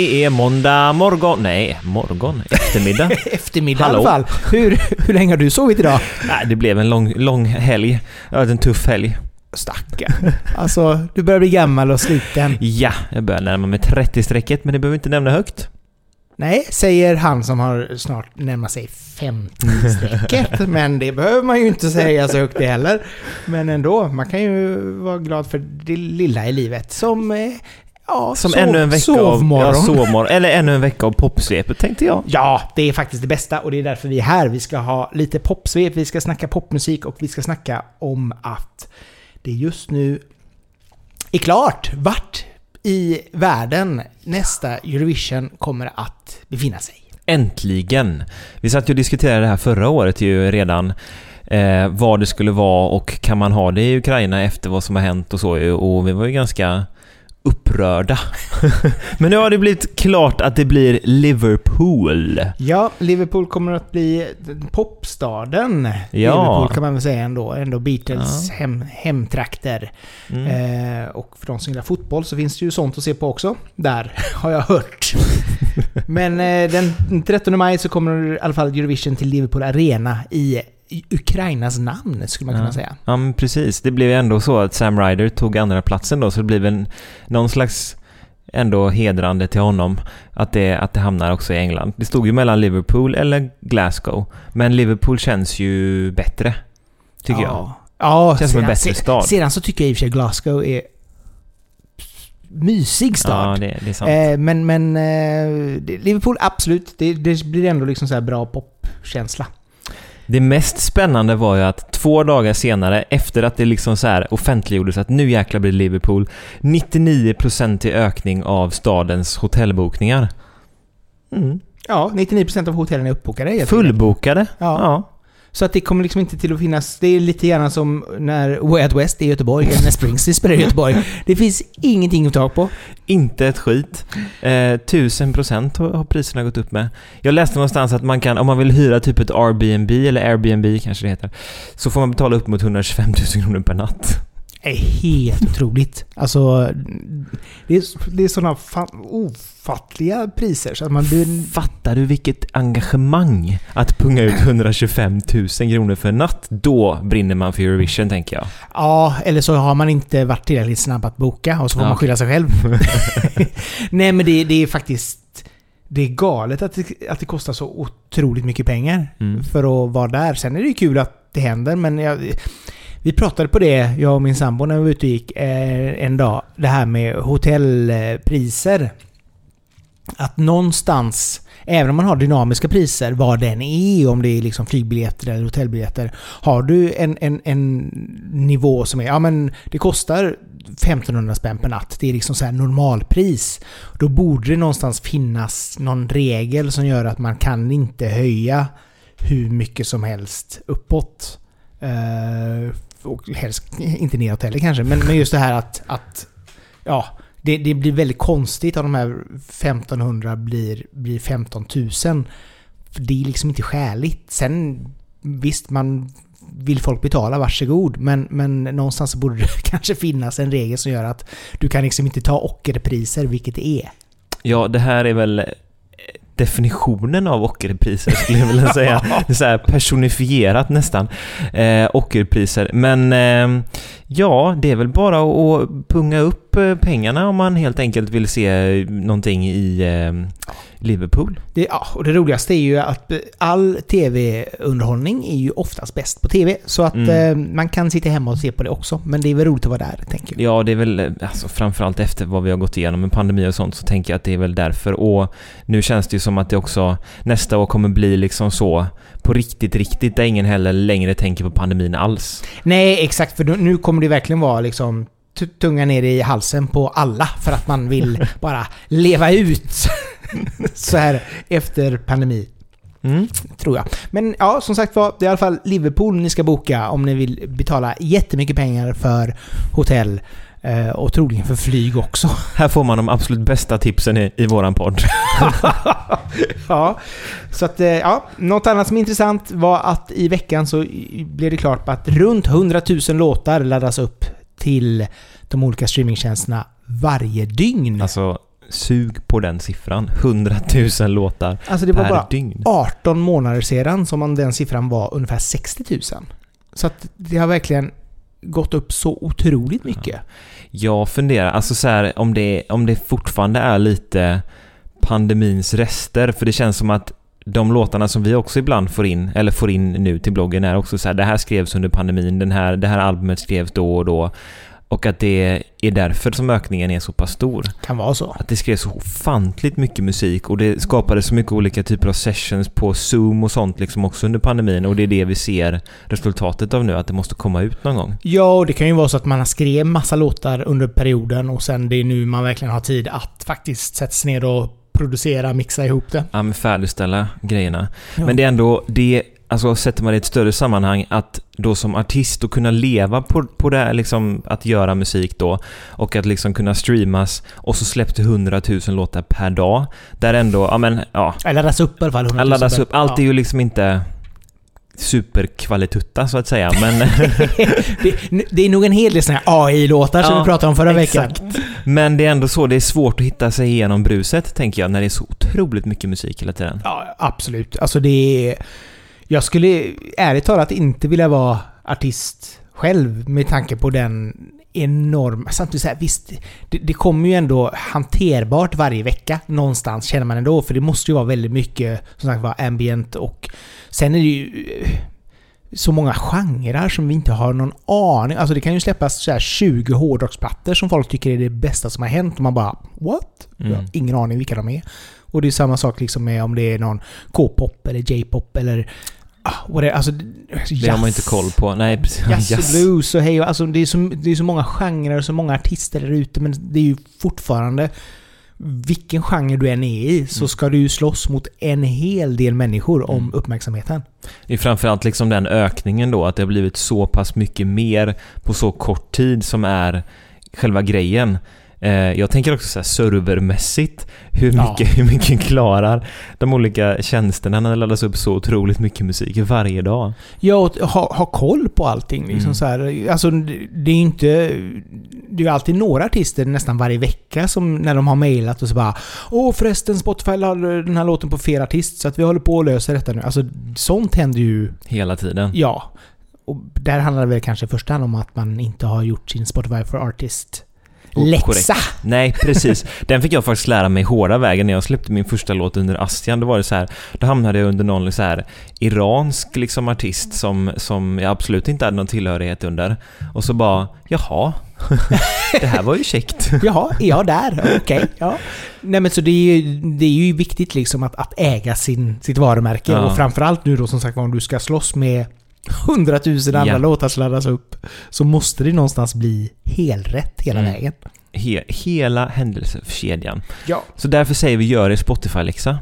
Det är måndag morgon. Nej, morgon. Eftermiddag. Eftermiddag Hallå. i alla fall. Hur, hur länge har du sovit idag? Nej, det blev en lång, lång helg. Ja, en tuff helg. Stackarn. Alltså, du börjar bli gammal och sliten. Ja, jag börjar närma mig 30-strecket, men det behöver vi inte nämna högt. Nej, säger han som har snart närmat sig 50-strecket. Men det behöver man ju inte säga så högt heller. Men ändå, man kan ju vara glad för det lilla i livet. Som, eh, ja, Som sov- ännu en vecka sovmorgon. av... Ja, sovmorgon. Eller ännu en vecka av popsvepet, tänkte jag. Ja, det är faktiskt det bästa och det är därför vi är här. Vi ska ha lite popsvep, vi ska snacka popmusik och vi ska snacka om att det just nu är klart vart i världen nästa Eurovision kommer att befinna sig. Äntligen! Vi satt ju och diskuterade det här förra året ju redan. Eh, vad det skulle vara och kan man ha det i Ukraina efter vad som har hänt och så ju. Och vi var ju ganska upprörda. Men nu har det blivit klart att det blir Liverpool. Ja, Liverpool kommer att bli popstaden. Liverpool kan man väl säga ändå. Ändå Beatles Ja. hem, hemtrakter. Mm. Eh, och för de som gillar fotboll så finns det ju sånt att se på också. Där, har jag hört. Men eh, den 13 maj så kommer i alla fall Eurovision till Liverpool Arena i Ukrainas namn, skulle man kunna Ja. säga. Ja men precis. Det blev ju ändå så att Sam Ryder tog andra platsen då så det blir väl någon slags ändå hedrande till honom att det, att det hamnar också i England. Det stod ju mellan Liverpool eller Glasgow. Men Liverpool känns ju bättre. Tycker jag. ja. Ja, Känns som en sedan- bättre stad. Sedan så tycker jag i och för sig Glasgow är mysig stad. Ja, det, det är sant. Eh, men men eh, Liverpool, absolut. Det, det blir ändå liksom så här bra popkänsla. Det mest spännande var ju att två dagar senare, efter att det liksom så här offentliggjordes att nu jäklar blir Liverpool, 99% i ökning av stadens hotellbokningar. Mm. Ja, 99% av hotellen är uppbokade. Fullbokade. Ja. ja. Så att det kommer liksom inte till att finnas... Det är lite grann som när Way Out West är i Göteborg, eller när Springsteen spelar i Göteborg. Det finns ingenting att ta på. Inte ett skit. Eh, tusen procent har har priserna gått upp med. Jag läste någonstans att man kan, om man vill hyra typ ett Airbnb, eller Airbnb kanske det heter, så får man betala upp mot 125 000 kronor per natt. Är helt otroligt. Alltså, det är, det är sådana fa- ofattliga priser så att man blir... Fattar du vilket engagemang att punga ut 125 000 kronor för en natt? Då brinner man för Eurovision, tänker jag. Ja, eller så har man inte varit tillräckligt snabb att boka och så får Ja, man skylla sig själv. Nej, men det, det är faktiskt... Det är galet att det, att det kostar så otroligt mycket pengar Mm. för att vara där. Sen är det ju kul att det händer, men jag, vi pratade på det, jag och min sambo, när vi var ute och gick eh, en dag. Det här med hotellpriser. Att någonstans, även om man har dynamiska priser, vad den är, om det är liksom flygbiljetter eller hotellbiljetter. Har du en, en, en nivå som är, ja men det kostar 1500 spänn per natt. Det är liksom så här normalpris. Då borde det någonstans finnas någon regel som gör att man kan inte höja hur mycket som helst uppåt. Eh, och helst inte neråt heller kanske. Men, men just det här att, att ja, det, det blir väldigt konstigt om de här 1500 blir, blir 15 000. För det är liksom inte skäligt. Sen visst, man vill folk betala, varsågod. Men, men någonstans borde det kanske finnas en regel som gör att du kan liksom inte ta ockerpriser, vilket det är. Ja, det här är väl definitionen av ockerpriser skulle jag vilja säga. Så personifierat nästan. Eh, ockerpriser. Men eh, ja, det är väl bara att punga upp eh, pengarna om man helt enkelt vill se någonting i eh, Liverpool. Det, ja, och det roligaste är ju att all tv-underhållning är ju oftast bäst på tv. Så att Mm. eh, man kan sitta hemma och se på det också. Men det är väl roligt att vara där, tänker jag. Ja, det är väl eh, alltså, framförallt efter vad vi har gått igenom med pandemi och sånt så tänker jag att det är väl därför. Och nu känns det ju som att det också nästa år kommer bli liksom så på riktigt, riktigt där ingen heller längre tänker på pandemin alls. Nej, exakt. För nu- nu kommer det verkligen vara liksom tunga ner i halsen på alla för att man vill bara leva ut så här efter pandemi. Mm. Tror jag. Men ja, som sagt var, det är i alla fall Liverpool ni ska boka om ni vill betala jättemycket pengar för hotell. Eh, Och troligen för flyg också. Här får man de absolut bästa tipsen i, i våran podd. ja, så att eh, ja, något annat som är intressant var att i veckan så blev det klart att runt 100 000 låtar laddas upp till de olika streamingtjänsterna varje dygn. Alltså, Sug på den siffran. 100 000 låtar Alltså det var per bara dygn. 18 månader sedan som man, den siffran var ungefär 60 000. Så att det har verkligen gått upp så otroligt mycket. Jag funderar, alltså så här, om det, om det fortfarande är lite pandemins rester, för det känns som att de låtarna som vi också ibland får in, eller får in nu till bloggen är också så här, det här skrevs under pandemin, den här, det här albumet skrevs då och då. Och att det är därför som ökningen är så pass stor. Kan vara så. Att det skrevs så ofantligt mycket musik och det skapades så mycket olika typer av sessions på Zoom och sånt liksom också under pandemin och det är det vi ser resultatet av nu, att det måste komma ut någon gång. Ja, och det kan ju vara så att man har skrev massa låtar under perioden och sen det är nu man verkligen har tid att faktiskt sätta sig ner och producera, mixa ihop det. Ja, men färdigställa grejerna. Ja. Men det är ändå, det, alltså sätter man det i ett större sammanhang, att då som artist och kunna leva på, på det här, liksom att göra musik då och att liksom kunna streamas och så släpps det 100 000 låtar per dag. Där ändå, ja men, ja. Eller laddas upp i alla fall. 100 000 Laddas upp. Allt är ju liksom inte superkvalitutta så att säga, men, det, det är nog en hel del såna här AI-låtar som Ja, vi pratade om förra exakt. veckan. men det är ändå så, det är svårt att hitta sig igenom bruset, tänker jag, när det är så otroligt mycket musik hela tiden. Ja, absolut. Alltså det är... Jag skulle ärligt talat inte vilja vara artist själv med tanke på den enorma... Samtidigt så här, visst, det, det kommer ju ändå hanterbart varje vecka någonstans känner man ändå. För det måste ju vara väldigt mycket, som sagt var, ambient och... Sen är det ju eh, så många genrer som vi inte har någon aning Alltså det kan ju släppas så här 20 hårdrocksplattor som folk tycker är det bästa som har hänt och man bara What? Mm. Jag har ingen aning vilka de är. Och det är samma sak liksom med om det är någon K-pop eller J-pop eller... Ah, what är, alltså, Det har man inte koll på. Nej, precis. Jazz, Jazz. och blues och hej och, alltså det är, så, det är så många genrer och så många artister där ute men det är ju fortfarande vilken genre du än är i så Mm. ska du ju slåss mot en hel del människor om Mm. uppmärksamheten. Det är framförallt liksom den ökningen då, att det har blivit så pass mycket mer på så kort tid som är själva grejen. Eh, jag tänker också så här servermässigt, hur Ja. mycket, hur mycket klarar de olika tjänsterna när det laddas upp så otroligt mycket musik varje dag? Ja, och ha, ha koll på allting. Liksom Mm. så här. Alltså, det är ju inte... Det är alltid några artister nästan varje vecka som när de har mejlat och så bara Åh förresten, Spotify laddade den här låten på fel artist så att vi håller på att lösa detta nu. Alltså sånt händer ju... Hela tiden. Ja. Och där handlar det väl kanske i första hand om att man inte har gjort sin Spotify for Artist läxa. Nej, precis. Den fick jag faktiskt lära mig hårda vägen när jag släppte min första låt under Astian. Då var det så här, då hamnade jag under någon så här iransk liksom artist som, som jag absolut inte hade någon tillhörighet under. Och så bara, jaha, det här var ju käckt. Jaha, är jag där? Okej, ja. Nej men så det är ju, det är ju viktigt liksom att, att äga sin, sitt varumärke. Ja. Och framförallt nu då som sagt om du ska slåss med hundratusen andra Ja. låtar som laddas upp. Så måste det någonstans bli helrätt hela Mm. vägen. He, hela händelsekedjan. Ja. Så därför säger vi gör er Spotify-läxa.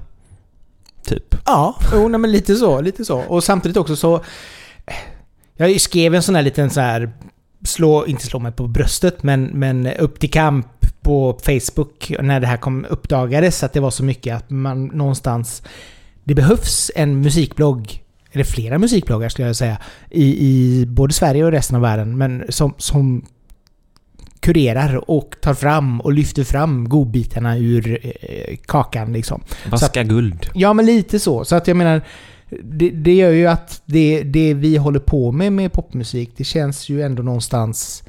Typ. Ja, jo, nej, men lite så. Lite så. Och samtidigt också så... Jag skrev en sån här liten så här... Slå, inte slå mig på bröstet, men, men upp till kamp på Facebook när det här kom uppdagades att det var så mycket att man någonstans... Det behövs en musikblogg, eller flera musikbloggar skulle jag säga, i, i både Sverige och resten av världen, men som, som kurerar och tar fram och lyfter fram godbitarna ur eh, kakan liksom. Vaska guld. Ja, men lite så. Så att jag menar, det, det gör ju att det, det vi håller på med med popmusik, det känns ju ändå någonstans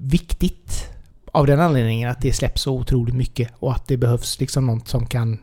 viktigt. Av den anledningen att det släpps så otroligt mycket och att det behövs liksom något som kan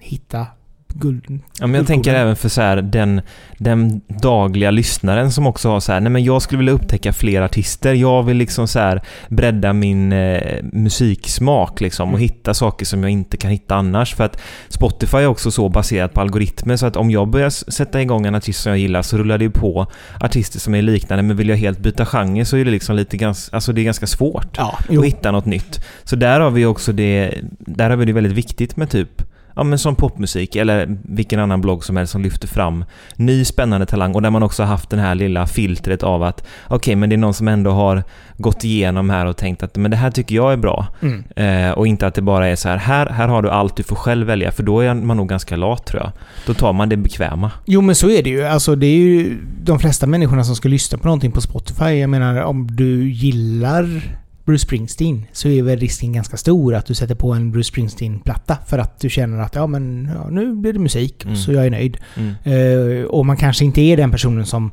hitta guld. Ja, men jag tänker även för så här, den, den dagliga lyssnaren som också har så här, nej men jag skulle vilja upptäcka fler artister. Jag vill liksom så här bredda min eh, musiksmak liksom och Mm. hitta saker som jag inte kan hitta annars. För att Spotify är också så baserat på algoritmer så att om jag börjar sätta igång en artist som jag gillar så rullar det ju på artister som är liknande. Men vill jag helt byta genre så är det liksom lite ganska, alltså det är ganska svårt Ja, och hitta något nytt. Så där har vi också det, där har vi det väldigt viktigt med typ Ja men som popmusik eller vilken annan blogg som helst som lyfter fram ny spännande talang och där man också har haft det här lilla filtret av att okej men det är någon som ändå har gått igenom här och tänkt att men det här tycker jag är bra. Mm. Eh, och inte att det bara är så här, här, här har du allt du får själv välja för då är man nog ganska lat tror jag. Då tar man det bekväma. Jo men så är det ju. Alltså det är ju de flesta människorna som ska lyssna på någonting på Spotify. Jag menar om du gillar Bruce Springsteen så är väl risken ganska stor att du sätter på en Bruce Springsteen-platta för att du känner att ja men ja, nu blir det musik Mm. så jag är nöjd. Mm. Eh, och man kanske inte är den personen som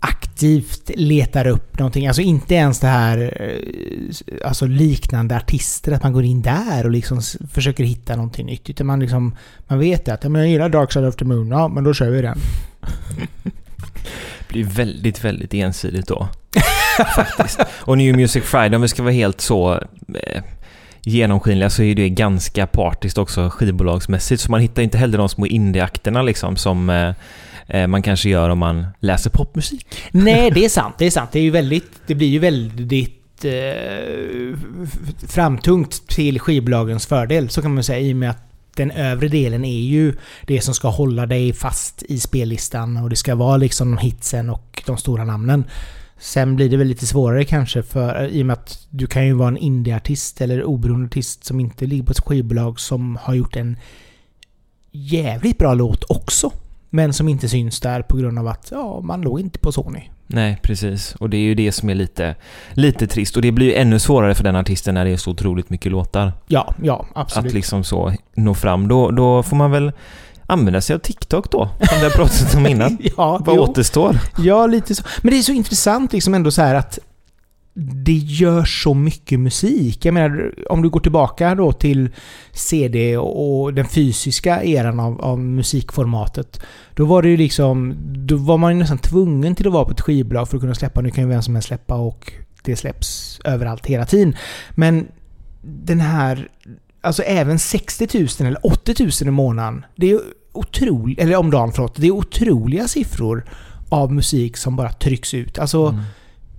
aktivt letar upp någonting. Alltså inte ens det här eh, alltså liknande artister, att man går in där och liksom försöker hitta någonting nytt. Utan man liksom, man vet att ja, men jag gillar Dark Side of the Moon, ja men då kör vi den. Det blir väldigt, väldigt ensidigt då. Faktiskt. Och New Music Friday, om vi ska vara helt så eh, genomskinliga så är det ganska partiskt också skivbolagsmässigt. Så man hittar inte heller de små indieakterna liksom som eh, eh, man kanske gör om man läser popmusik. Nej, det är sant. Det är sant. Det är ju väldigt... Det blir ju väldigt eh, framtungt till skivbolagens fördel, så kan man säga, i och med att den övre delen är ju det som ska hålla dig fast i spellistan och det ska vara liksom hitsen och de stora namnen. Sen blir det väl lite svårare kanske för, i och med att du kan ju vara en indieartist eller oberoende artist som inte ligger på ett skivbolag som har gjort en jävligt bra låt också. Men som inte syns där på grund av att ja, man låg inte på Sony. Nej, precis. Och det är ju det som är lite, lite trist. Och det blir ju ännu svårare för den artisten när det är så otroligt mycket låtar. Ja, ja, absolut. Att liksom så nå fram. Då, då får man väl använda sig av TikTok då, som vi har pratat om innan. ja, Vad jo. återstår? ja, lite så. Men det är så intressant liksom ändå så här att det gör så mycket musik. Jag menar, om du går tillbaka då till CD och den fysiska eran av, av musikformatet. Då var det ju liksom... Då var man ju nästan tvungen till att vara på ett skivbolag för att kunna släppa. Nu kan ju vem som helst släppa och det släpps överallt hela tiden. Men den här... Alltså även 60 000 eller 80 000 i månaden. Det är otroligt... Eller om dagen, förlåt. Det är otroliga siffror av musik som bara trycks ut. Alltså, Mm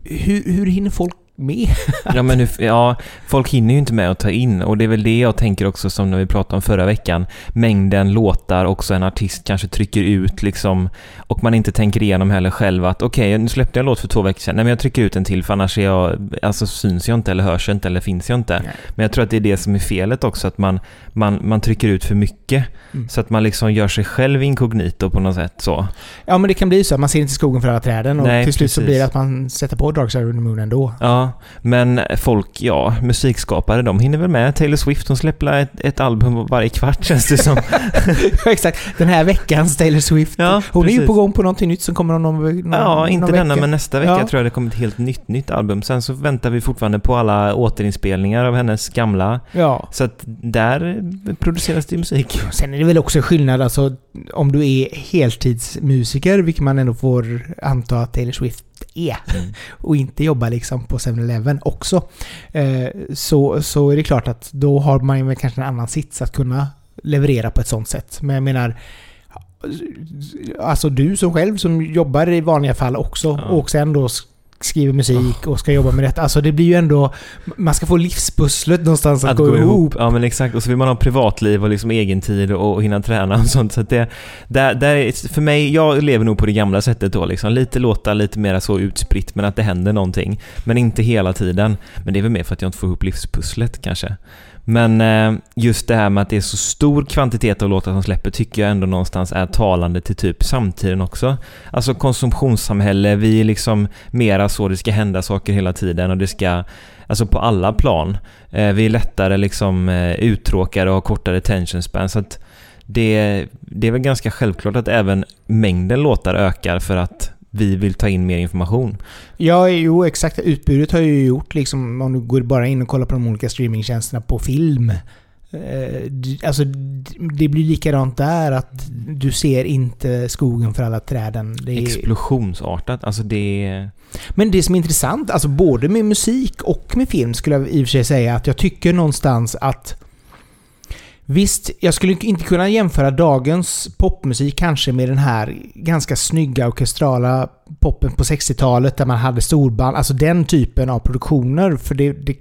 hur, hur hinner folk med? Ja, men hur, ja, folk hinner ju inte med att ta in och det är väl det jag tänker också som när vi pratade om förra veckan. Mängden låtar också en artist kanske trycker ut liksom och man inte tänker igenom heller själv att okej, nu släppte jag en låt för två veckor sedan. Nej, men jag trycker ut en till för annars är jag, alltså syns jag inte eller hörs jag inte eller finns jag inte. Nej. Men jag tror att det är det som är felet också, att man, man, man trycker ut för mycket. Mm. Så att man liksom gör sig själv inkognito på något sätt så. Ja, men det kan bli så. att Man ser inte skogen för alla träden och Nej, till slut så precis. blir det att man sätter på Dark Side of the Moon ändå. Ja, men folk, ja, musikskapare, de hinner väl med. Taylor Swift, hon släpper ett, ett album varje kvart känns det som. Exakt. Den här veckans Taylor Swift. Ja, Hon är ju precis. på gång på någonting nytt som kommer om någon, någon Ja, inte någon denna vecka. men nästa vecka Ja. tror jag det kommer ett helt nytt, nytt album. Sen så väntar vi fortfarande på alla återinspelningar av hennes gamla. Ja. Så att där produceras det musik. Sen är det väl också skillnad alltså om du är heltidsmusiker, vilket man ändå får anta att Taylor Swift är, Mm. och inte jobbar liksom på 7-Eleven också. Eh, så, så är det klart att då har man ju väl kanske en annan sits att kunna leverera på ett sånt sätt. Men jag menar, alltså du som själv som jobbar i vanliga fall också Ja. och sen då skriver musik och ska jobba med detta. Alltså det blir ju ändå... Man ska få livspusslet någonstans att, Att gå, ihop. Ja men exakt, och så vill man ha privatliv och liksom egen tid och, och hinna träna och sånt. Så det, där, där, är- för mig, jag lever nog på det gamla sättet då liksom. Lite låta, lite mer så utspritt men att det händer någonting. Men inte hela tiden. Men det är väl mer för att jag inte får ihop livspusslet kanske. Men eh, just det här med att det är så stor kvantitet av låtar som släpper tycker jag ändå någonstans är talande till typ samtiden också. Alltså konsumtionssamhälle, vi är liksom mera så, det ska hända saker hela tiden och det ska, alltså på alla plan. Eh, vi är lättare liksom eh, uttråkade och har kortare attention span så att det, det är väl ganska självklart att även mängden låtar ökar för att vi vill ta in mer information. Ja, jo exakt. Utbudet har ju gjort liksom, om du går bara in och kollar på de olika streamingtjänsterna på film. Eh, alltså, det blir likadant där att du ser inte skogen för alla träden. Det är, Explosionsartat, alltså det är... men det som är intressant, alltså både med musik och med film skulle jag i och för sig säga att jag tycker någonstans att Visst, jag skulle inte kunna jämföra dagens popmusik kanske med den här ganska snygga orkestrala poppen på 60-talet där man hade storband, alltså den typen av produktioner. För det, det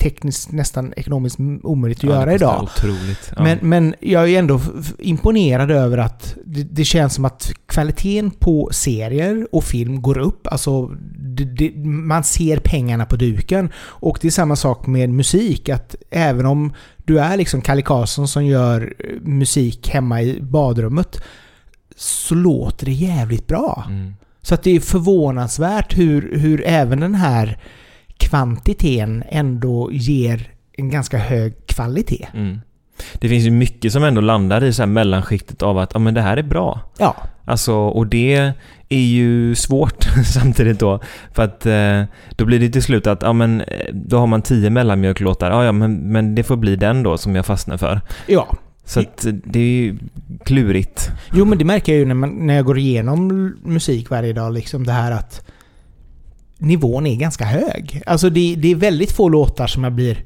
tekniskt nästan ekonomiskt omöjligt att ja, göra idag. Otroligt. Ja. Men, men jag är ändå imponerad över att det, det känns som att kvaliteten på serier och film går upp. Alltså, det, det, man ser pengarna på duken. Och det är samma sak med musik. Att även om du är liksom Kalle Karlsson som gör eh, musik hemma i badrummet så låter det jävligt bra. Mm. Så att det är förvånansvärt hur, hur även den här kvantiteten ändå ger en ganska hög kvalitet. Mm. Det finns ju mycket som ändå landar i så här mellanskiktet av att ja, men det här är bra. Ja, Alltså, och det är ju svårt samtidigt då. För att eh, då blir det till slut att, ja men eh, då har man tio mellanmjölklåtar. Ja, ja, men, men det får bli den då som jag fastnar för. ja. Så att eh, det är ju klurigt. Jo, men det märker jag ju när, man, när jag går igenom musik varje dag. Liksom det här att nivån är ganska hög. Alltså det, det är väldigt få låtar som jag blir...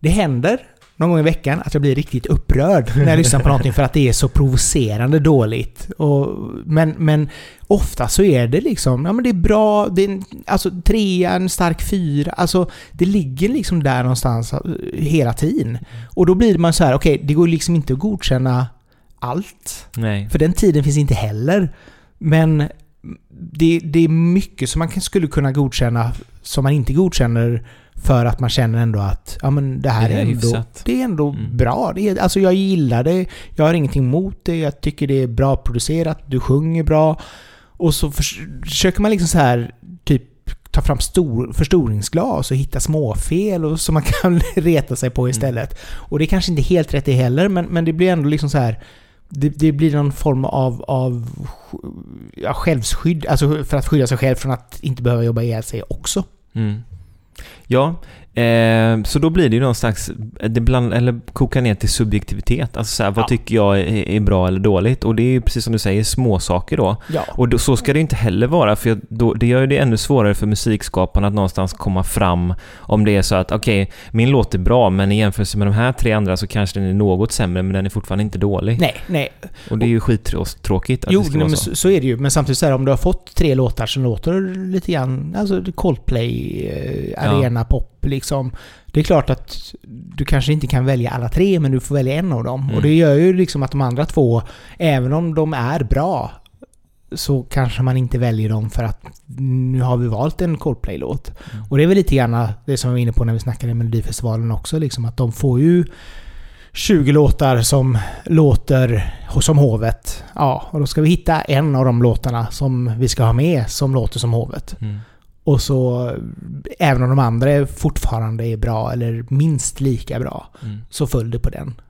Det händer någon gång i veckan att jag blir riktigt upprörd när jag lyssnar på någonting för att det är så provocerande dåligt. Och, men, men ofta så är det liksom, ja men det är bra, det är en, alltså trea, en stark fyra, alltså det ligger liksom där någonstans eh, hela tiden. Och då blir man så här, okej, det går liksom inte att godkänna allt. Nej. För den tiden finns inte heller. Men det, det är mycket som man skulle kunna godkänna som man inte godkänner för att man känner ändå att ja, men det här Det är ändå, hyfsat. det är ändå Mm. bra. Det är, alltså jag gillar det, jag har ingenting emot det, jag tycker det är bra producerat, du sjunger bra. Och så förs- försöker man liksom så här typ ta fram stor, förstoringsglas och hitta småfel och, som man kan reta sig på istället. Och det är kanske inte helt rätt det heller, men, men det blir ändå liksom så här det, det blir någon form av, av ja, självskydd, alltså för att skydda sig själv från att inte behöva jobba ihjäl sig också. Mm. Ja, eh, så då blir det ju någon slags, det bland, eller kokar ner till subjektivitet. Alltså så här, vad Ja. tycker jag är, är bra eller dåligt? Och det är ju precis som du säger, små saker då. Ja. Och då, så ska det ju inte heller vara, för jag- då, det gör ju det ännu svårare för musikskaparna att någonstans komma fram om det är så att okej, min låt är bra, men i jämförelse med de här tre andra så kanske den är något sämre, men den är fortfarande inte dålig. Nej, nej. Och det är ju skittråkigt att Jo, det ska nej, vara så. så. är det ju. Men samtidigt så här, om du har fått tre låtar som låter lite grann, alltså Coldplay, eh, Ja. arena pop liksom. Det är klart att du kanske inte kan välja alla tre, men du får välja en av dem. Mm. Och det gör ju liksom att de andra två, även om de är bra, så kanske man inte väljer dem för att nu har vi valt en Coldplay-låt. Mm. Och det är väl lite grann det som vi var inne på när vi snackade med Melodifestivalen också, liksom att de får ju 20 låtar som låter som hovet. Ja, och då ska vi hitta en av de låtarna som vi ska ha med som låter som hovet. Mm. Och så, även om de andra är fortfarande är bra, eller minst lika bra, Mm. så följ det på den.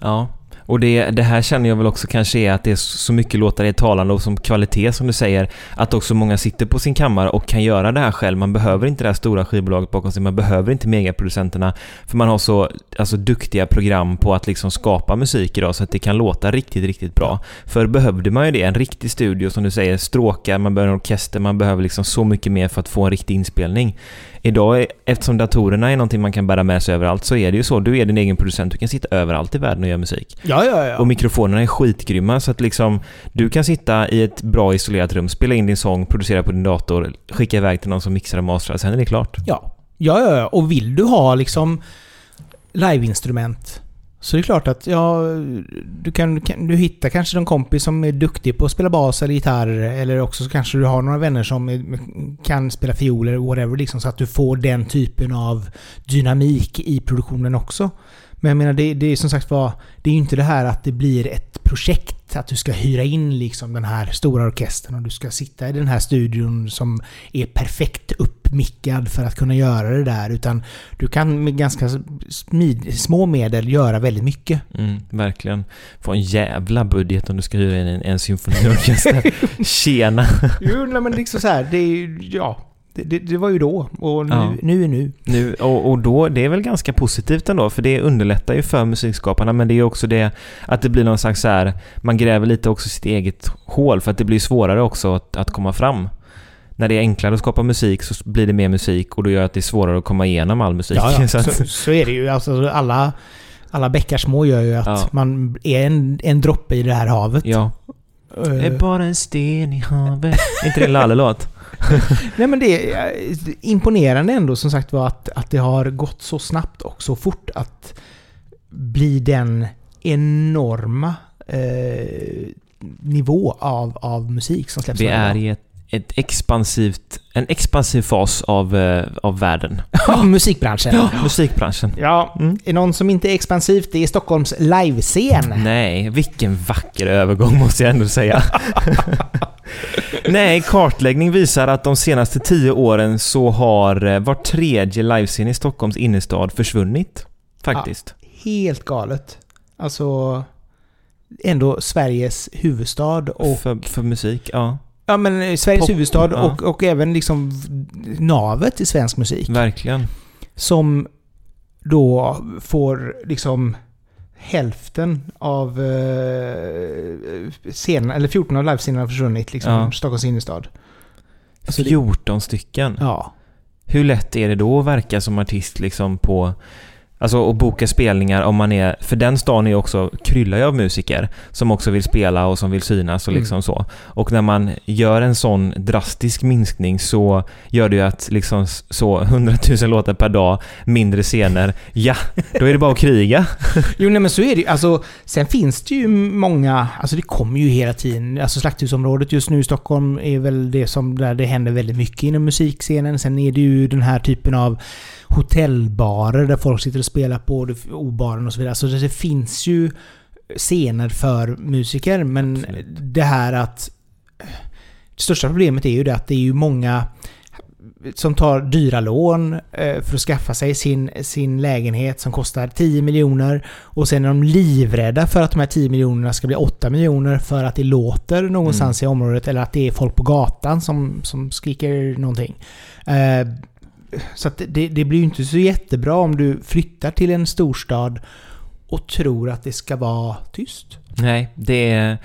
Ja, och det, det här känner jag väl också kanske är att det är så mycket låtar i talande och som kvalitet som du säger, att också många sitter på sin kammare och kan göra det här själv. Man behöver inte det här stora skivbolaget bakom sig, man behöver inte megaproducenterna, för man har så alltså, duktiga program på att liksom skapa musik idag så att det kan låta riktigt, riktigt bra. För behövde man ju det, en riktig studio som du säger, stråkar, man behöver en orkester, man behöver liksom så mycket mer för att få en riktig inspelning. Idag, eftersom datorerna är någonting man kan bära med sig överallt, så är det ju så. Du är din egen producent, du kan sitta överallt i världen och göra musik. Ja, ja, ja. Och mikrofonerna är skitgrymma, så att liksom du kan sitta i ett bra isolerat rum, spela in din sång, producera på din dator, skicka iväg till någon som mixar och masterar, sen är det klart. Ja. Ja, ja, ja. Och vill du ha liksom liveinstrument så det är klart att ja, du kan, du hittar kanske någon kompis som är duktig på att spela bas eller gitarr eller också så kanske du har några vänner som kan spela fiol eller whatever liksom så att du får den typen av dynamik i produktionen också. Men jag menar, det, det är som sagt var, det är ju inte det här att det blir ett projekt, att du ska hyra in liksom den här stora orkestern och du ska sitta i den här studion som är perfekt uppmickad för att kunna göra det där. Utan du kan med ganska smid, små medel göra väldigt mycket. Mm, verkligen. Få en jävla budget om du ska hyra in en, en symfoniorkester. Tjena! Jo, nej, men liksom så här, det är ju, ja. Det, det, det var ju då och nu, Ja. nu är nu. Nu, och, och då, det är väl ganska positivt ändå, för det underlättar ju för musikskaparna, men det är också det att det blir någon slags så här, man gräver lite också sitt eget hål, för att det blir svårare också att, att komma fram. När det är enklare att skapa musik så blir det mer musik och då gör det att det är svårare att komma igenom all musik. Ja, ja. Så Så, så är det ju. Alltså, alla, alla bäckar små gör ju att Ja. man är en, en droppe i det här havet. ja. Eh, Det är bara en sten i havet. Inte det en Lalle-låt? Nej men det är eh, imponerande ändå som sagt var att, att det har gått så snabbt och så fort att bli den enorma eh, nivå av, av musik som släpps Vi är i ett, ett expansivt, en expansiv fas av, eh, av världen. Musikbranschen. Ja, musikbranschen. Ja, Mm. är någon som inte är expansivt, det är Stockholms livescen. Nej, vilken vacker övergång måste jag ändå säga. Nej, kartläggning visar att de senaste tio åren så har eh, var tredje livescen i Stockholms innerstad försvunnit. Faktiskt. Helt galet. Alltså, ändå Sveriges huvudstad och... För, för musik, ja. Ja men eh, Sveriges Pop, huvudstad ja. och, och även liksom navet i svensk musik. Verkligen. Som då får liksom hälften av eh, scenen, eller 14 av livescenerna har försvunnit liksom Ja. Stockholms innerstad. Alltså det- 14 stycken. Ja. Hur lätt är det då att verka som artist liksom på... Alltså att boka spelningar om man är... För den stan är också, kryllar ju av musiker som också vill spela och som vill synas och Mm. liksom så. Och när man gör en sån drastisk minskning så gör det ju att liksom så 100 000 låtar per dag, mindre scener. Ja, då är det bara att kriga. Jo, nej men så är det. Alltså, sen finns det ju många... Alltså det kommer ju hela tiden. Alltså Slakthusområdet just nu i Stockholm är väl det som där det händer väldigt mycket inom musikscenen. Sen är det ju den här typen av hotellbarer där folk sitter och spelar på O-baren och så vidare. Så det, det finns ju scener för musiker, men Absolut. det här att... Det största problemet är ju det att det är ju många som tar dyra lån eh, för att skaffa sig sin, sin lägenhet som kostar 10 miljoner. Och sen är de livrädda för att de här 10 miljonerna ska bli 8 miljoner för att det låter någonstans i området eller att det är folk på gatan som, som skriker någonting. Så det, det blir ju inte så jättebra om du flyttar till en storstad och tror att det ska vara tyst. Nej, det är...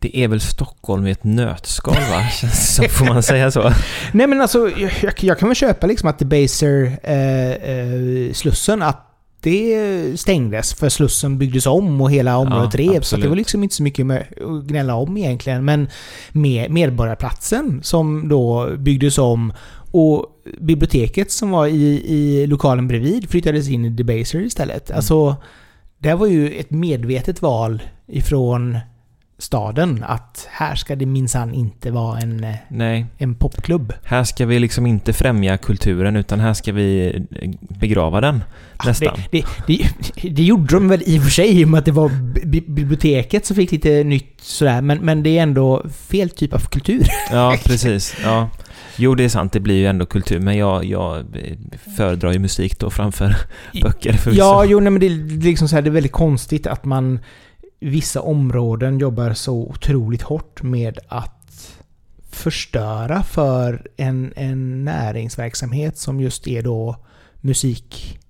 Det är väl Stockholm i ett nötskal va? Som, får man säga så? Nej men alltså, jag, jag, kan väl köpa liksom att Debaser eh, eh, Slussen, att det stängdes för Slussen byggdes om och hela området Ja, revs. Så det var liksom inte så mycket med att gnälla om egentligen. Men med Medborgarplatsen som då byggdes om och biblioteket som var i, i lokalen bredvid flyttades in i Debaser istället. Mm. Alltså, det var ju ett medvetet val ifrån staden att här ska det minsann inte vara en, Nej, en popklubb. här ska vi liksom inte främja kulturen utan här ska vi eh, begrava den. Nästan. Det, det, det, det gjorde de väl i och för sig i och med att det var bi- biblioteket som fick lite nytt sådär. Men, men det är ändå fel typ av kultur. Ja, precis. Ja. Jo, det är sant. Det blir ju ändå kultur. Men jag, jag eh, föredrar ju musik då framför böcker förvisso. Ja, jo, nej, men det, är liksom så här, det är väldigt konstigt att man vissa områden jobbar så otroligt hårt med att förstöra för en, en näringsverksamhet som just är då musikverksamheten.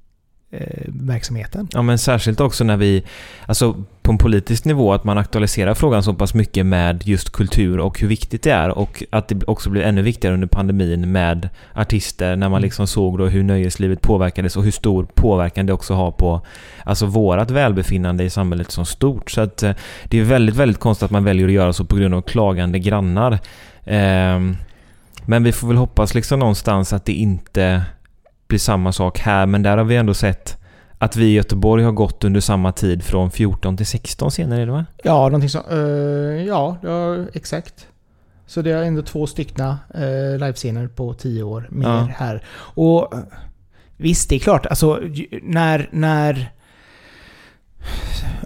Eh, verksamheten. Ja, men särskilt också när vi, alltså på en politisk nivå, att man aktualiserar frågan så pass mycket med just kultur och hur viktigt det är och att det också blir ännu viktigare under pandemin med artister när man liksom såg då hur nöjeslivet påverkades och hur stor påverkan det också har på alltså vårat välbefinnande i samhället som stort. Så att eh, det är väldigt, väldigt konstigt att man väljer att göra så på grund av klagande grannar. Ehm, men vi får väl hoppas liksom någonstans att det inte blir samma sak här, men där har vi ändå sett att vi i Göteborg har gått under samma tid från 14 till 16 scener, är det va? Ja, någonting så. eh, ja, ja, exakt. Så det är ändå två styckna uh, livescener på tio år mer Ja. här. Och visst, det är klart. Alltså, när, när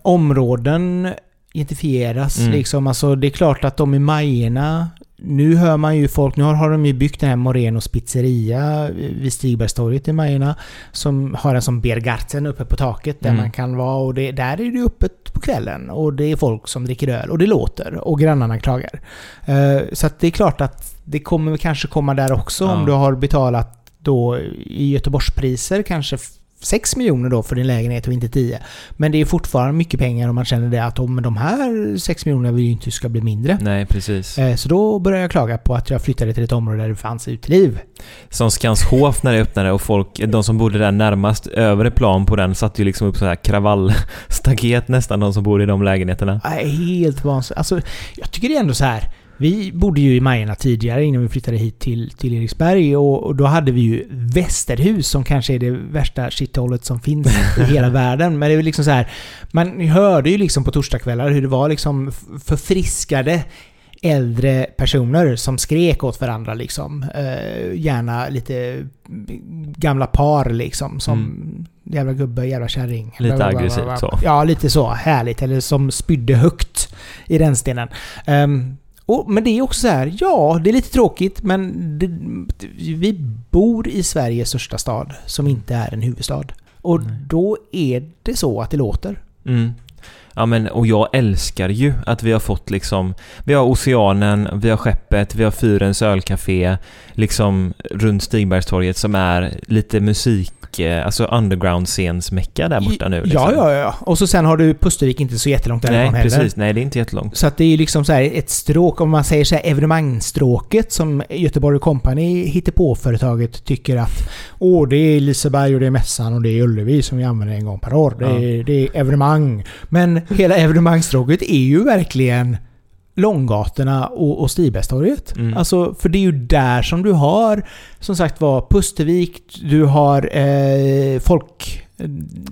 områden identifieras, Mm. liksom, alltså, det är klart att de i Majerna nu hör man ju folk, nu har, har de ju byggt den här Morenos pizzeria vid Stigbergstorget i Majerna. Som har en som Biergarten uppe på taket där Mm. man kan vara och det, där är det öppet på kvällen. Och det är folk som dricker öl och det låter och grannarna klagar. Eh, så att det är klart att det kommer kanske komma där också Ja. om du har betalat då i Göteborgspriser kanske 6 miljoner då för din lägenhet och inte 10. Men det är fortfarande mycket pengar om man känner det att om de här 6 miljonerna vill ju inte ska bli mindre. Nej, precis. Eh, Så då började jag klaga på att jag flyttade till ett område där det fanns uteliv. Som Skanshof när det öppnade och folk, de som bodde där närmast övre plan på den satte ju liksom upp så här kravallstaket nästan, de som bor i de lägenheterna. Helt vansinnigt. Alltså, jag tycker det är ändå så här. Vi bodde ju i Majerna tidigare innan vi flyttade hit till, till Eriksberg och, och då hade vi ju Västerhus som kanske är det värsta shithålet som finns i hela världen. Men det är liksom så här. Man hörde ju liksom på torsdagskvällar hur det var liksom förfriskade äldre personer som skrek åt varandra liksom. Eh, gärna lite gamla par liksom som jävla gubbe, jävla kärring. Lite Bla, bla, bla, aggressivt så. Ja, lite så. Härligt. Eller som spydde högt i rännstenen. Um, Och, men det är också så här, ja, det är lite tråkigt, men det, vi bor i Sveriges största stad som inte är en huvudstad. Och Nej. då är det så att det låter. Mm. Ja men, och jag älskar ju att vi har fått liksom, vi har Oceanen, vi har Skeppet, vi har Fyrens ölcafé, liksom runt Stigbergstorget som är lite musik, eh, alltså underground-scensmecka där borta nu. Liksom. Ja, ja, ja. Och så sen har du Pustervik inte så jättelångt Nej, därifrån heller. precis. Nej, det är inte jättelångt. Så att det är ju liksom så ett stråk, om man säger så här evenemangsstråket som Göteborg Company hittepå-företaget tycker att Åh, det är Liseberg och det är Mässan och det är Ullevi som vi använder en gång per år. Det är, det är evenemang. Men hela evenemangsstråket är ju verkligen Långgatorna och, och Stibergstorget. Mm. Alltså, för det är ju där som du har, som sagt var, Pustervik, du har eh, folk,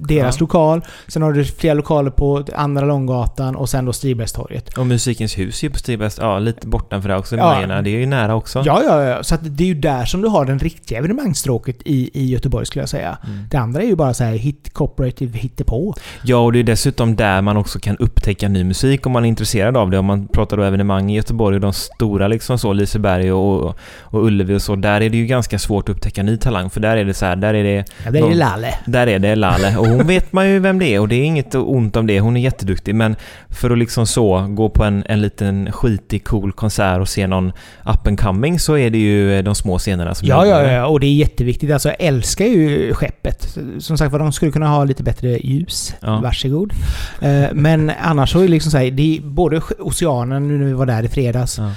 deras Ja. lokal. Sen har du flera lokaler på andra Långgatan och sen då Stibergstorget. Och Musikens hus är ju på Stigbergs, ja lite bortanför där också. Ja. Majerna, det är ju nära också. Ja, ja, ja. Så det är ju där som du har den riktiga evenemangsstråket i, i Göteborg skulle jag säga. Mm. Det andra är ju bara så här hit, cooperative hittepå. Ja, och det är dessutom där man också kan upptäcka ny musik om man är intresserad av det. Om man pratar då evenemang i Göteborg och de stora liksom så, Liseberg och, och Ullevi och så. Där är det ju ganska svårt att upptäcka ny talang. För där är det så här, där är det Ja, det är Någon- Lalle. Där är det Lale och hon vet man ju vem det är och det är inget ont om det. Hon är jätteduktig men för att liksom så gå på en, en liten skitig cool konsert och se någon up and coming så är det ju eh, de små scenerna som Ja, ja, ja. Och det är jätteviktigt. Alltså, jag älskar ju skeppet. Som sagt var, de skulle kunna ha lite bättre ljus. Ja. Varsågod. Eh, Men annars så är det liksom så här, det är både Oceanen, nu när vi var där i fredags, Ja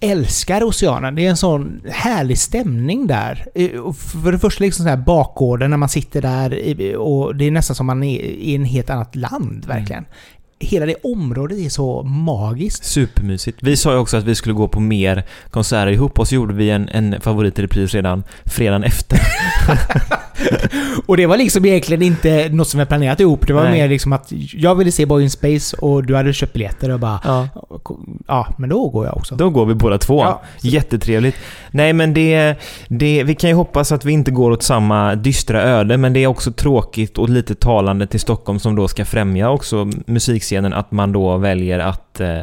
älskar Oceanen. Det är en sån härlig stämning där. För det första liksom så här bakgården när man sitter där och det är nästan som man är i en helt annat land, verkligen. Mm. Hela det området är så magiskt. Supermysigt. Vi sa ju också att vi skulle gå på mer konserter ihop och så gjorde vi en, en favorit i repris redan fredagen efter. Och det var liksom egentligen inte något som vi planerat ihop. Det var Nej. mer liksom att jag ville se Boy in Space och du hade köpt biljetter och bara Ja. Ja, men då går jag också. Då går vi båda två. Ja. Jättetrevligt. Nej men det, det... Vi kan ju hoppas att vi inte går åt samma dystra öde, men det är också tråkigt och lite talande till Stockholm som då ska främja också musikscenen, att man då väljer att eh,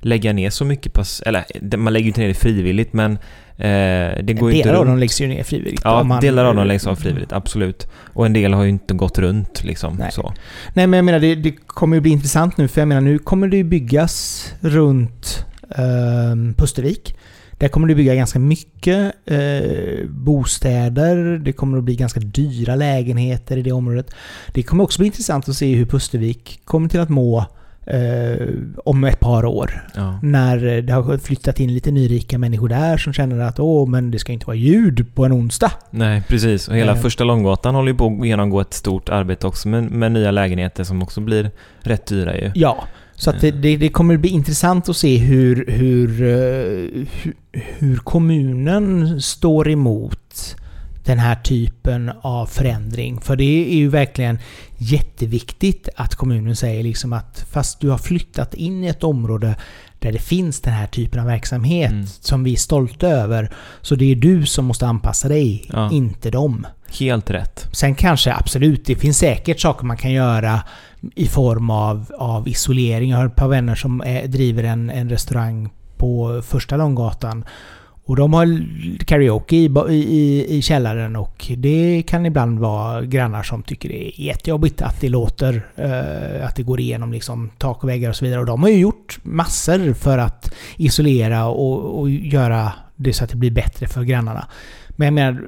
lägga ner så mycket på... Eller, man lägger ju inte ner det frivilligt, men eh, det går ju inte Delar av dem läggs ju ner frivilligt. Ja, delar av dem läggs av frivilligt, absolut. Och en del har ju inte gått runt liksom. Nej. Så. Nej men jag menar det, det kommer ju bli intressant nu för jag menar nu kommer det ju byggas runt um, Pustervik. Där kommer det bygga ganska mycket eh, bostäder. Det kommer att bli ganska dyra lägenheter i det området. Det kommer också bli intressant att se hur Pustervik kommer till att må eh, om ett par år. Ja. När det har flyttat in lite nyrika människor där som känner att åh, men det ska inte vara ljud på en onsdag. Nej, precis. Och hela Eh. första Långgatan håller ju på att genomgå ett stort arbete också med, med nya lägenheter som också blir rätt dyra ju. Ja, så att det, det, det kommer bli intressant att se hur, hur, eh, hur, hur kommunen står emot den här typen av förändring. För det är ju verkligen jätteviktigt att kommunen säger liksom att fast du har flyttat in i ett område där det finns den här typen av verksamhet Mm. som vi är stolta över. Så det är du som måste anpassa dig, Ja. inte dem. Helt rätt. Sen kanske absolut, det finns säkert saker man kan göra i form av, av isolering. Jag har ett par vänner som är, driver en, en restaurang på första Långgatan. Och de har karaoke i, i, i källaren och det kan ibland vara grannar som tycker det är jättejobbigt att det låter, eh, att det går igenom liksom tak och väggar och så vidare. Och de har ju gjort massor för att isolera och, och göra det så att det blir bättre för grannarna. Men jag menar,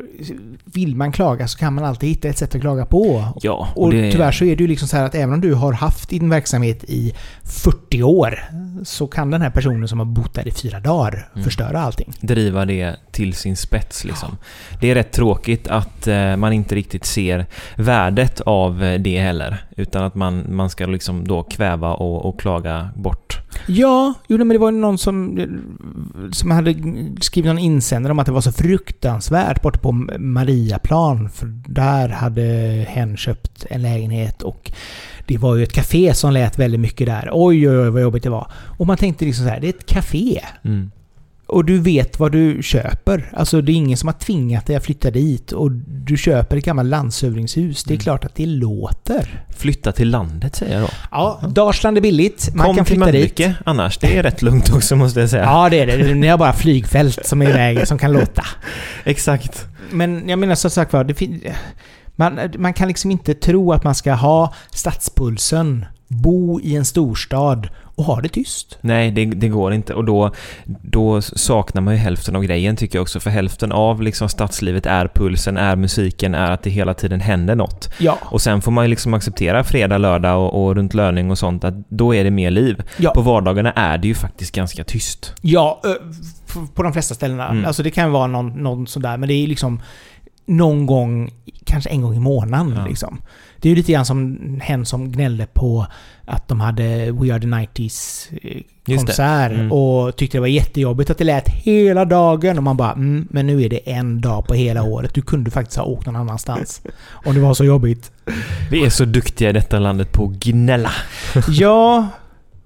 vill man klaga så kan man alltid hitta ett sätt att klaga på. Ja, Och det- tyvärr så är det ju liksom så här att även om du har haft din verksamhet i 40 år så kan den här personen som har bott där i fyra dagar Mm. förstöra allting. driva det till sin spets liksom. Det är rätt tråkigt att eh, man inte riktigt ser värdet av eh, det heller. Utan att man, man ska liksom då kväva och, och klaga bort. Ja, jo men det var ju någon som, som hade skrivit någon insändare om att det var så fruktansvärt borta på Mariaplan. För där hade hen köpt en lägenhet och det var ju ett café som lät väldigt mycket där. Oj, oj, oj vad jobbigt det var. Och man tänkte liksom så här, det är ett café. Mm. Och du vet vad du köper. Alltså det är ingen som har tvingat dig att flytta dit och du köper ett gammalt landshövdingshus. Det är Mm. klart att det låter. Flytta till landet säger jag då. Ja, Dalsland är billigt. Man Kom kan till flytta dit. Mölnlycke annars. Det är rätt lugnt också måste jag säga. Ja, det är det. Ni har bara flygfält som är i vägen som kan låta. Exakt. Men jag menar som sagt var, man, man kan liksom inte tro att man ska ha stadspulsen, bo i en storstad och ha det tyst. Nej, det, det går inte. Och då, då saknar man ju hälften av grejen tycker jag också. För hälften av liksom stadslivet är pulsen, är musiken, är att det hela tiden händer något. Ja. Och sen får man ju liksom acceptera fredag, lördag och, och runt löning och sånt att då är det mer liv. Ja. På vardagarna är det ju faktiskt ganska tyst. Ja, på de flesta ställena. Mm. Alltså det kan vara någon, någon sån där, men det är liksom någon gång, kanske en gång i månaden Ja. liksom. Det är ju lite grann som hen som gnällde på att de hade We Are The 90s eh, konsert Mm. och tyckte det var jättejobbigt att det lät hela dagen och man bara mm, men nu är det en dag på hela året. Du kunde faktiskt ha åkt någon annanstans. Om det var så jobbigt. Vi är så duktiga i detta landet på att gnälla. Ja,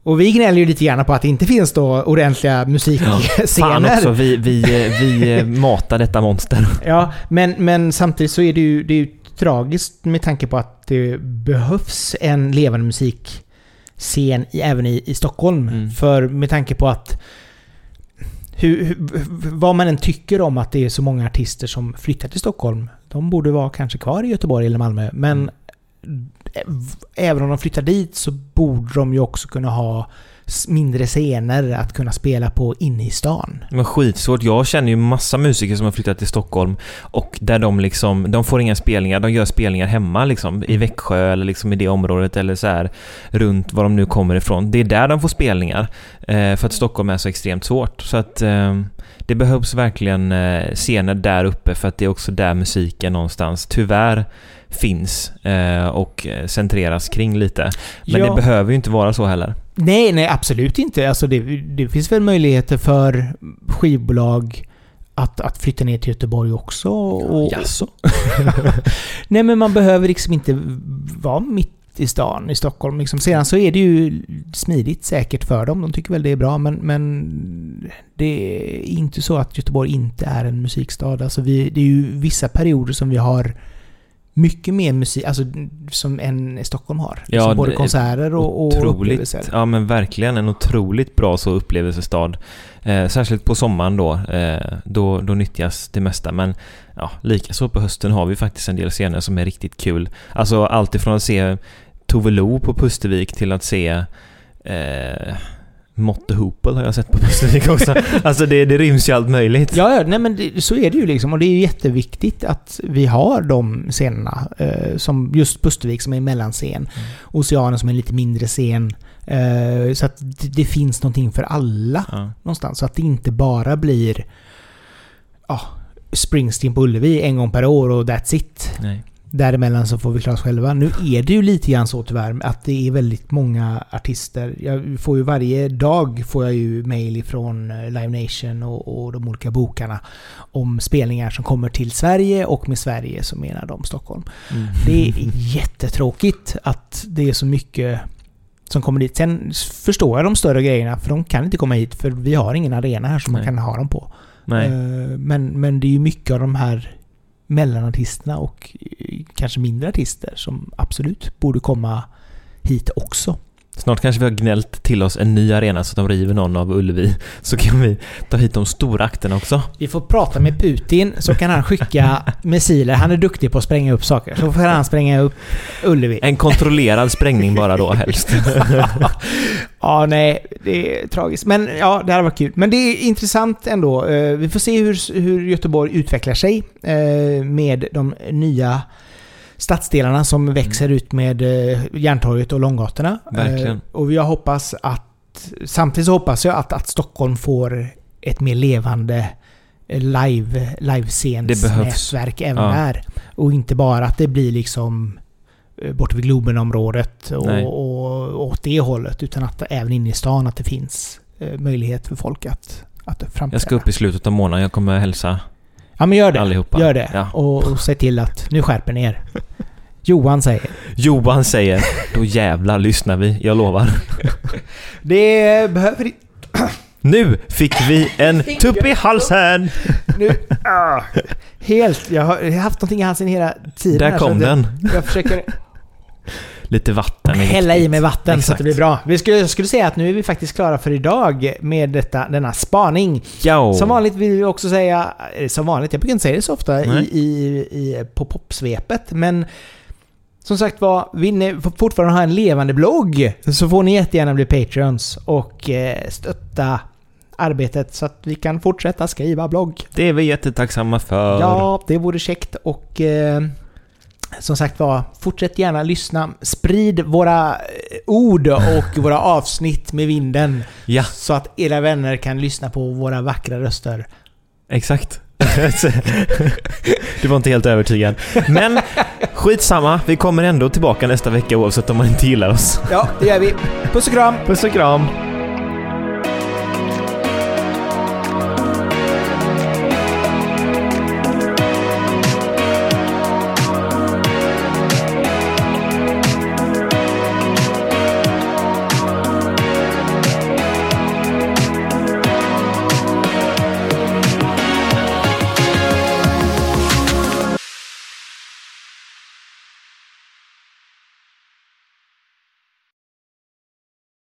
och vi gnäller ju lite grann på att det inte finns då ordentliga Fan musikscener. också, vi, vi, vi matar detta monster. Ja, men, men samtidigt så är det ju, det är ju tragiskt med tanke på att det behövs en levande musikscen i, även i, i Stockholm. Mm. För med tanke på att hur, hur, vad man än tycker om att det är så många artister som flyttar till Stockholm. De borde vara kanske kvar i Göteborg eller Malmö. Men även om de flyttar dit så borde de ju också kunna ha mindre scener att kunna spela på inne i stan. Men skitsvårt. Jag känner ju massa musiker som har flyttat till Stockholm och där de liksom, de får inga spelningar. De gör spelningar hemma liksom i Växjö eller liksom i det området eller så här runt var de nu kommer ifrån. Det är där de får spelningar eh, för att Stockholm är så extremt svårt. Så att eh, det behövs verkligen eh, scener där uppe för att det är också där musiken någonstans tyvärr finns eh, och centreras kring lite. Men Ja. det behöver ju inte vara så heller. Nej, nej absolut inte. Alltså det, det finns väl möjligheter för skivbolag att, att flytta ner till Göteborg också. Och, Jaså? nej, men man behöver liksom inte vara mitt i stan i Stockholm. Liksom. Sedan så är det ju smidigt säkert för dem. De tycker väl det är bra, men, men det är inte så att Göteborg inte är en musikstad. Alltså vi, det är ju vissa perioder som vi har mycket mer musik, alltså som än Stockholm har. Ja, Liksom både det är konserter och, och upplevelser. Otroligt, ja men verkligen en otroligt bra så upplevelsestad. Eh, särskilt på sommaren då, eh, då, då nyttjas det mesta. Men ja, likaså på hösten har vi faktiskt en del scener som är riktigt kul. Alltså allt ifrån att se Tove Lo på Pustervik till att se eh, Motte Hoople har jag sett på Pustervik också. alltså det, det ryms ju allt möjligt. Ja, ja nej, men det, så är det ju liksom. Och det är ju jätteviktigt att vi har de scenerna. Eh, som just Pustervik som är en mellanscen. Oceanen som är en lite mindre scen. Eh, så att det, det finns någonting för alla Ja. någonstans. Så att det inte bara blir ja, Springsteen på Ullevi en gång per år och that's it. Nej. Däremellan så får vi klara oss själva. Nu är det ju lite grann så tyvärr att det är väldigt många artister. Jag får ju varje dag får jag ju mail ifrån eh, Live Nation och, och de olika bokarna om spelningar som kommer till Sverige och med Sverige så menar de Stockholm. Mm. Det är jättetråkigt att det är så mycket som kommer dit. Sen förstår jag de större grejerna för de kan inte komma hit för vi har ingen arena här som man Nej. kan ha dem på. Nej. Eh, Men, men det är ju mycket av de här mellanartisterna och eh, kanske mindre artister som absolut borde komma hit också. Snart kanske vi har gnällt till oss en ny arena så att de river någon av Ullevi. Så kan vi ta hit de stora akterna också. Vi får prata med Putin så kan han skicka missiler. Han är duktig på att spränga upp saker. Så får han spränga upp Ullevi. En kontrollerad sprängning bara då helst. Ja, nej, det är tragiskt. Men ja, det här var kul. Men det är intressant ändå. Eh, Vi får se hur, hur Göteborg utvecklar sig eh, med de nya stadsdelarna som växer ut med eh, Järntorget och Långgatorna. Verkligen. Eh, Och jag hoppas att... Samtidigt så hoppas jag att, att Stockholm får ett mer levande eh, live, livescensnätverk även Ja. där. Och inte bara att det blir liksom borta vid Globenområdet Nej. och, och åt det hållet. Utan att även inne i stan att det finns möjlighet för folk att, att framträda. Jag ska upp i slutet av månaden. Jag kommer hälsa Ja men gör det. allihopa. Gör det. Ja. Och, och se till att nu skärper ni er. Johan säger. Johan säger då jävlar lyssnar vi. Jag lovar. Det behöver... i- Nu fick vi en tupp i halsen! Nu, ah, helt. Jag har haft någonting i halsen hela tiden. Där kom den. Jag försöker Lite vatten hälla i mig vatten så att Exakt. det blir bra. Vi skulle, skulle säga att nu är vi faktiskt klara för idag med detta, denna spaning. Ja. Som vanligt vill vi också säga, eh, som vanligt, jag brukar inte säga det så ofta i, Nej. i, i, på popsvepet, men som sagt var, vill ni fortfarande ha en levande blogg så får ni jättegärna bli Patreons och eh, stötta arbetet så att vi kan fortsätta skriva blogg. Det är vi jättetacksamma för. Ja, det vore käckt och eh, som sagt var, fortsätt gärna lyssna. Sprid våra eh, ord och våra avsnitt med vinden Ja, så att era vänner kan lyssna på våra vackra röster. exakt. du var inte helt övertygad. Men skitsamma, vi kommer ändå tillbaka nästa vecka oavsett om man inte gillar oss. Ja, det gör vi. Puss och kram! Puss och kram!